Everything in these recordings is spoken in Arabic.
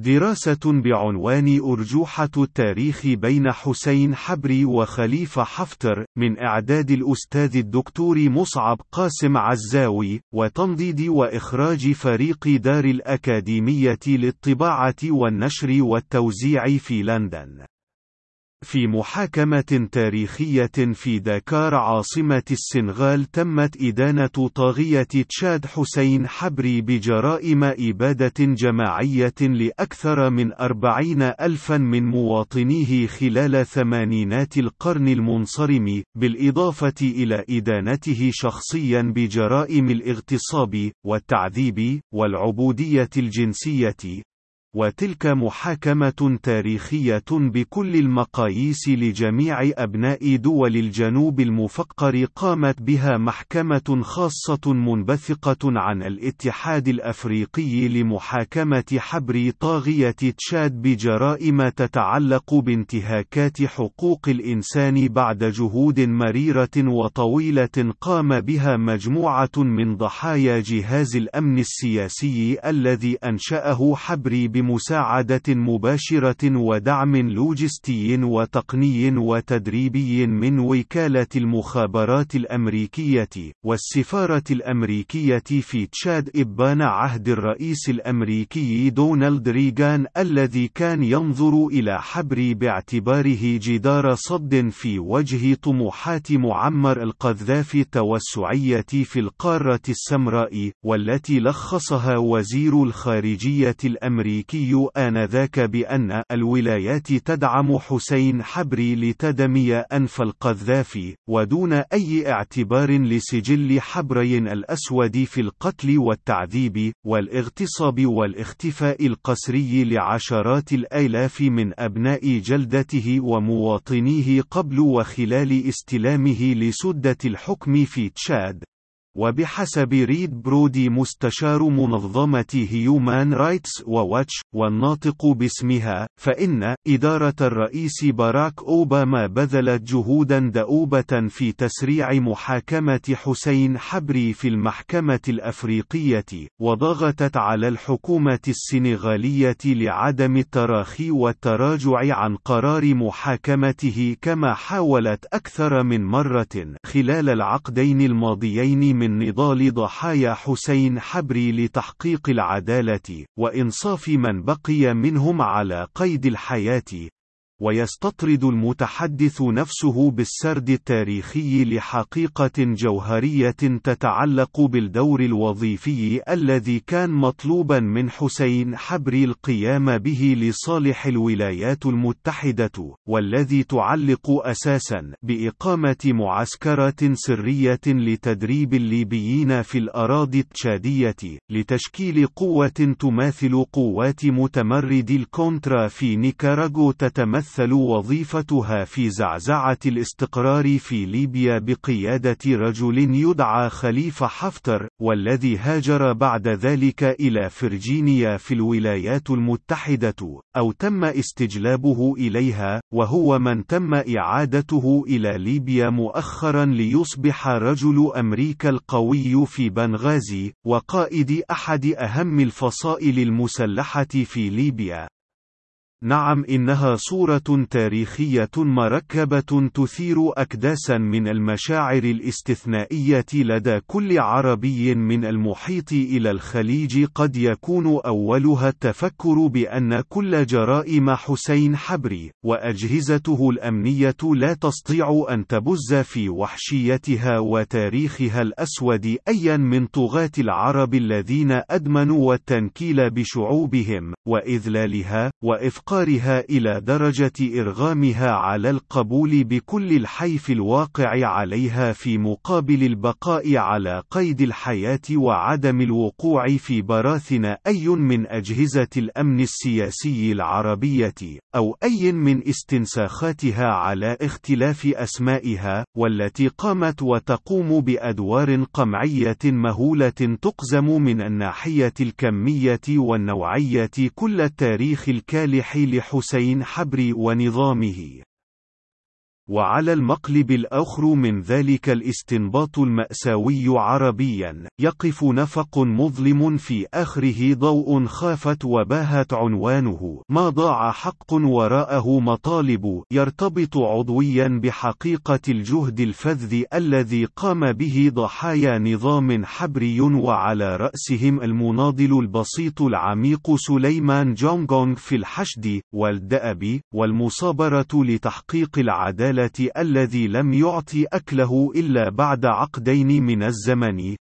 دراسة بعنوان أرجوحة التاريخ بين حسين حبري وخليفة حفتر من إعداد الأستاذ الدكتور مصعب قاسم عزاوي وتنضيد وإخراج فريق دار الأكاديمية للطباعة والنشر والتوزيع في لندن. في محاكمة تاريخية في داكار عاصمة السنغال تمت إدانة طاغية تشاد حسين حبري بجرائم إبادة جماعية لأكثر من أربعين ألفا من مواطنيه خلال ثمانينات القرن المنصرم، بالإضافة إلى إدانته شخصيا بجرائم الاغتصاب، والتعذيب، والعبودية الجنسية، وتلك محاكمة تاريخية بكل المقاييس لجميع أبناء دول الجنوب المفقر قامت بها محكمة خاصة منبثقة عن الاتحاد الأفريقي لمحاكمة حبر طاغية تشاد بجرائم تتعلق بانتهاكات حقوق الإنسان بعد جهود مريرة وطويلة قام بها مجموعة من ضحايا جهاز الأمن السياسي الذي أنشأه حبري بمساعدة مباشرة ودعم لوجستي وتقني وتدريبي من وكالة المخابرات الأمريكية، والسفارة الأمريكية في تشاد إبان عهد الرئيس الأمريكي دونالد ريغان الذي كان ينظر إلى حبر باعتباره جدار صد في وجه طموحات معمر القذافي التوسعية في القارة السمراء، والتي لخصها وزير الخارجية الأمريكي الأمريكي آنذاك بأن الولايات تدعم حسين حبري لتدمي أنف القذافي، ودون أي اعتبار لسجل حبري الأسود في القتل والتعذيب، والاغتصاب والاختفاء القسري لعشرات الآلاف من أبناء جلدته ومواطنيه قبل وخلال استلامه لسدة الحكم في تشاد. وبحسب ريد برودي مستشار منظمة هيومان رايتس وواتش والناطق باسمها فإن إدارة الرئيس باراك أوباما بذلت جهودا دؤوبة في تسريع محاكمة حسين حبري في المحكمة الأفريقية وضغطت على الحكومة السنغالية لعدم التراخي والتراجع عن قرار محاكمته كما حاولت أكثر من مرة خلال العقدين الماضيين من من نضال ضحايا حسين حبري لتحقيق العدالة وإنصاف من بقي منهم على قيد الحياة ويستطرد المتحدث نفسه بالسرد التاريخي لحقيقة جوهرية تتعلق بالدور الوظيفي الذي كان مطلوبا من حسين حبري القيام به لصالح الولايات المتحدة، والذي تعلق أساسا بإقامة معسكرات سرية لتدريب الليبيين في الأراضي التشادية، لتشكيل قوة تماثل قوات متمردي الكونترا في نيكاراغوا تتمثل تتمثل وظيفتها في زعزعة الاستقرار في ليبيا بقيادة رجل يدعى خليفة حفتر، والذي هاجر بعد ذلك إلى فرجينيا في الولايات المتحدة، أو تم استجلابه إليها، وهو من تم إعادته إلى ليبيا مؤخرا ليصبح رجل أمريكا القوي في بنغازي، وقائد أحد أهم الفصائل المسلحة في ليبيا. نعم إنها صورة تاريخية مركبة تثير أكداسا من المشاعر الاستثنائية لدى كل عربي من المحيط إلى الخليج قد يكون أولها التفكر بأن كل جرائم حسين حبري وأجهزته الأمنية لا تستطيع أن تبز في وحشيتها وتاريخها الأسود أيا من طغاة العرب الذين أدمنوا التنكيل بشعوبهم. وإذلالها وإفقادها إفقارها إلى درجة إرغامها على القبول بكل الحيف الواقع عليها في مقابل البقاء على قيد الحياة وعدم الوقوع في براثن أي من أجهزة الأمن السياسي العربية، أو أي من استنساخاتها على اختلاف أسمائها، والتي قامت وتقوم بأدوار قمعية مهولة تقزم من الناحية الكمية والنوعية كل التاريخ الكالح لحسين حبري ونظامه. وعلى المقلب الآخر من ذلك الاستنباط المأساوي عربيا يقف نفق مظلم في آخره ضوء خافت وباهت عنوانه ما ضاع حق وراءه مطالب يرتبط عضويا بحقيقة الجهد الفذ الذي قام به ضحايا نظام حبري وعلى رأسهم المناضل البسيط العميق سليمان جونغونغ في الحشد والدأب والمصابرة لتحقيق العدالة الذي لم يعطي أكله إلا بعد عقدين من الزمن.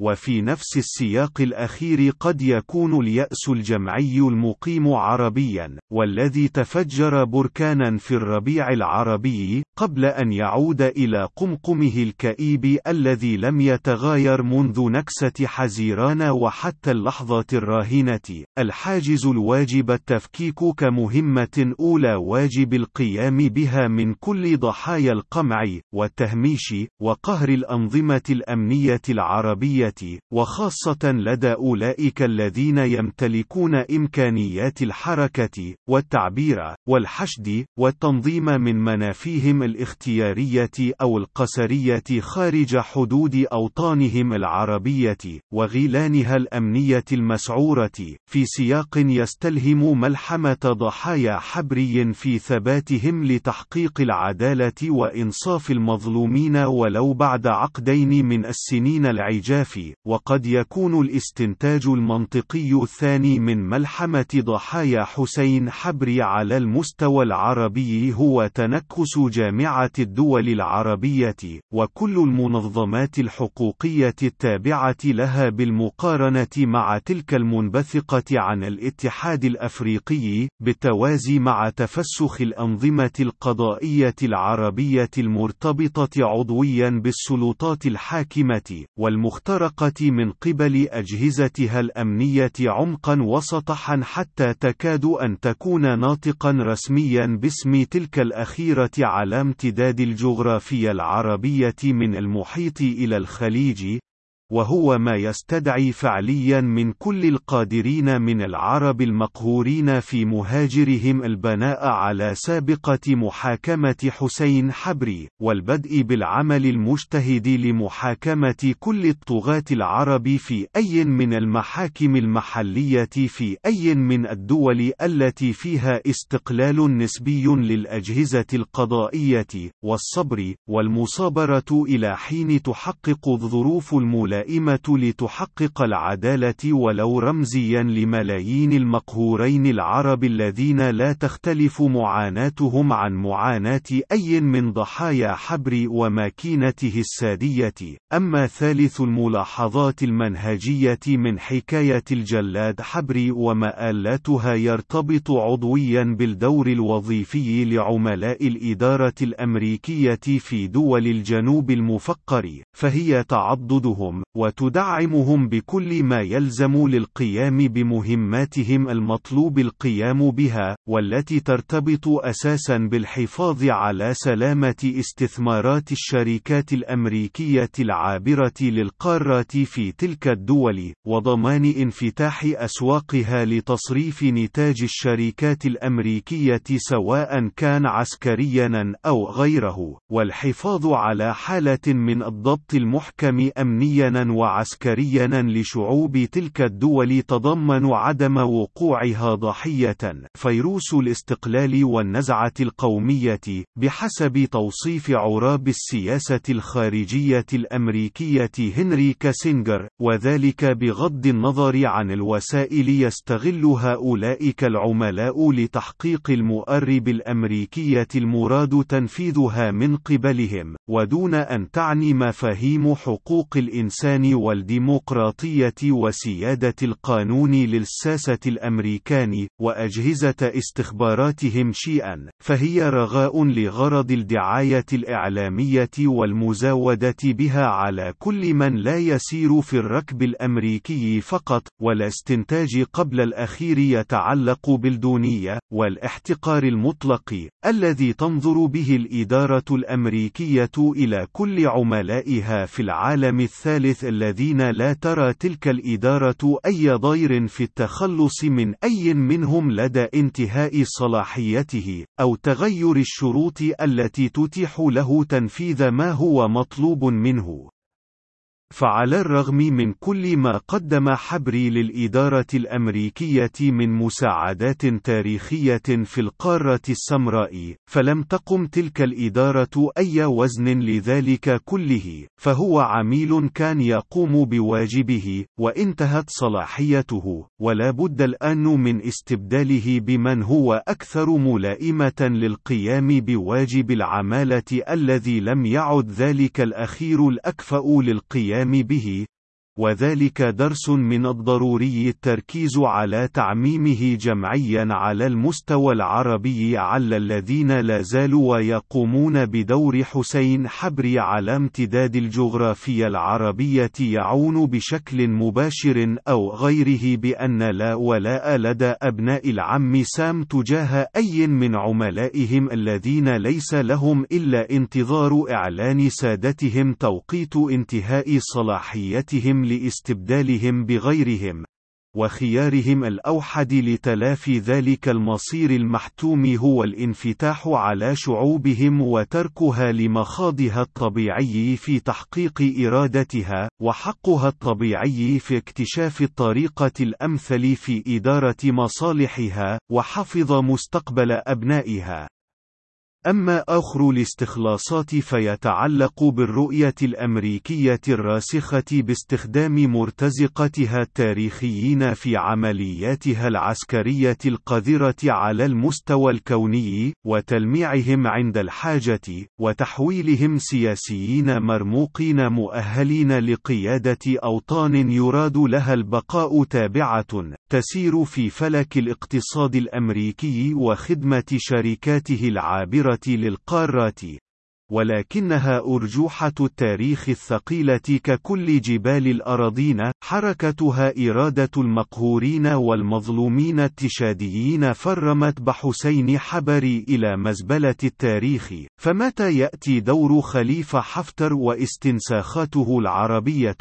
وفي نفس السياق الأخير قد يكون اليأس الجمعي المقيم عربيا والذي تفجر بركانا في الربيع العربي قبل أن يعود إلى قمقمه الكئيب الذي لم يتغاير منذ نكسة حزيران وحتى اللحظة الراهنة. الحاجز الواجب التفكيك كمهمة أولى واجب القيام بها من كل ضحايا القمع والتهميش وقهر الأنظمة الأمنية العربية وخاصة لدى أولئك الذين يمتلكون إمكانيات الحركة والتعبير والحشد والتنظيم من منافيهم الاختيارية أو القسرية خارج حدود أوطانهم العربية وغيلانها الأمنية المسعورة في سياق يستلهم ملحمة ضحايا حبري في ثباتهم لتحقيق العدالة وإنصاف المظلومين ولو بعد عقدين من السنين العجاف. وقد يكون الاستنتاج المنطقي الثاني من ملحمة ضحايا حسين حبري على المستوى العربي هو تنكس جامعة الدول العربية وكل المنظمات الحقوقية التابعة لها بالمقارنة مع تلك المنبثقة عن الاتحاد الأفريقي بالتوازي مع تفسخ الأنظمة القضائية العربية المرتبطة عضويا بالسلطات الحاكمة والمخترقة من قبل أجهزتها الأمنية عمقا وسطحا حتى تكاد أن تكون ناطقا رسميا باسم تلك الأخيرة على امتداد الجغرافيا العربية من المحيط إلى الخليج وهو ما يستدعي فعليا من كل القادرين من العرب المقهورين في مهاجرهم البناء على سابقة محاكمة حسين حبري والبدء بالعمل المجتهد لمحاكمة كل الطغاة العرب في أي من المحاكم المحلية في أي من الدول التي فيها استقلال نسبي للأجهزة القضائية والصبر والمصابرة إلى حين تحقق الظروف الملائمة الدائمة لتحقق العدالة ولو رمزيا لملايين المقهورين العرب الذين لا تختلف معاناتهم عن معاناة أي من ضحايا حبر وماكينته السادية. أما ثالث الملاحظات المنهجية من حكاية الجلاد حبر ومآلاتها يرتبط عضويا بالدور الوظيفي لعملاء الإدارة الأمريكية في دول الجنوب المفقر فهي تعضدهم وتدعمهم بكل ما يلزم للقيام بمهماتهم المطلوب القيام بها والتي ترتبط أساسا بالحفاظ على سلامة استثمارات الشركات الأمريكية العابرة للقارات في تلك الدول وضمان انفتاح أسواقها لتصريف نتاج الشركات الأمريكية سواء كان عسكريا أو غيره والحفاظ على حالة من الضبط المحكم امنيا وعسكريا لشعوب تلك الدول تضمن عدم وقوعها ضحية. فيروس الاستقلال والنزعة القومية بحسب توصيف عراب السياسة الخارجية الأمريكية هنري كاسينجر وذلك بغض النظر عن الوسائل يستغلها أولئك العملاء لتحقيق المؤرب الأمريكية المراد تنفيذها من قبلهم ودون أن تعني مفاهيم حقوق الإنسان. الإنسان والديمقراطية وسيادة القانون للساسة الأمريكان وأجهزة استخباراتهم شيئا فهي رغاء لغرض الدعاية الإعلامية والمزاودة بها على كل من لا يسير في الركب الأمريكي فقط والاستنتاج قبل الأخير يتعلق بالدونية والاحتقار المطلق الذي تنظر به الإدارة الأمريكية إلى كل عملائها في العالم الثالث الثالث الذين لا ترى تلك الإدارة أي ضير في التخلص من أي منهم لدى انتهاء صلاحيته، أو تغير الشروط التي تتيح له تنفيذ ما هو مطلوب منه. فعلى الرغم من كل ما قدم حبري للإدارة الأمريكية من مساعدات تاريخية في القارة السمراء، فلم تقم تلك الإدارة أي وزن لذلك كله، فهو عميل كان يقوم بواجبه، وانتهت صلاحيته، ولا بد الآن من استبداله بمن هو أكثر ملائمة للقيام بواجب العمالة الذي لم يعد ذلك الأخير الأكفأ للقيام القيام به وذلك درس من الضروري التركيز على تعميمه جمعيا على المستوى العربي على الذين لا زالوا ويقومون بدور حسين حبري على امتداد الجغرافيا العربية يعون بشكل مباشر أو غيره بأن لا ولاء لدى أبناء العم سام تجاه أي من عملائهم الذين ليس لهم إلا انتظار إعلان سادتهم توقيت انتهاء صلاحيتهم لاستبدالهم بغيرهم وخيارهم الأوحد لتلافي ذلك المصير المحتوم هو الانفتاح على شعوبهم وتركها لمخاضها الطبيعي في تحقيق إرادتها، وحقها الطبيعي في اكتشاف الطريقة الأمثل في إدارة مصالحها، وحفظ مستقبل أبنائها. أما آخر الاستخلاصات فيتعلق بالرؤية الأمريكية الراسخة باستخدام مرتزقتها التاريخيين في عملياتها العسكرية القذرة على المستوى الكوني، وتلميعهم عند الحاجة، وتحويلهم سياسيين مرموقين مؤهلين لقيادة أوطان يراد لها البقاء تابعة، تسير في فلك الاقتصاد الأمريكي وخدمة شركاته العابرة للقارات ولكنها أرجوحة التاريخ الثقيلة ككل جبال الأراضين، حركتها إرادة المقهورين والمظلومين التشاديين فرمت بحسين حبري إلى مزبلة التاريخ، فمتى يأتي دور خليفة حفتر واستنساخاته العربية؟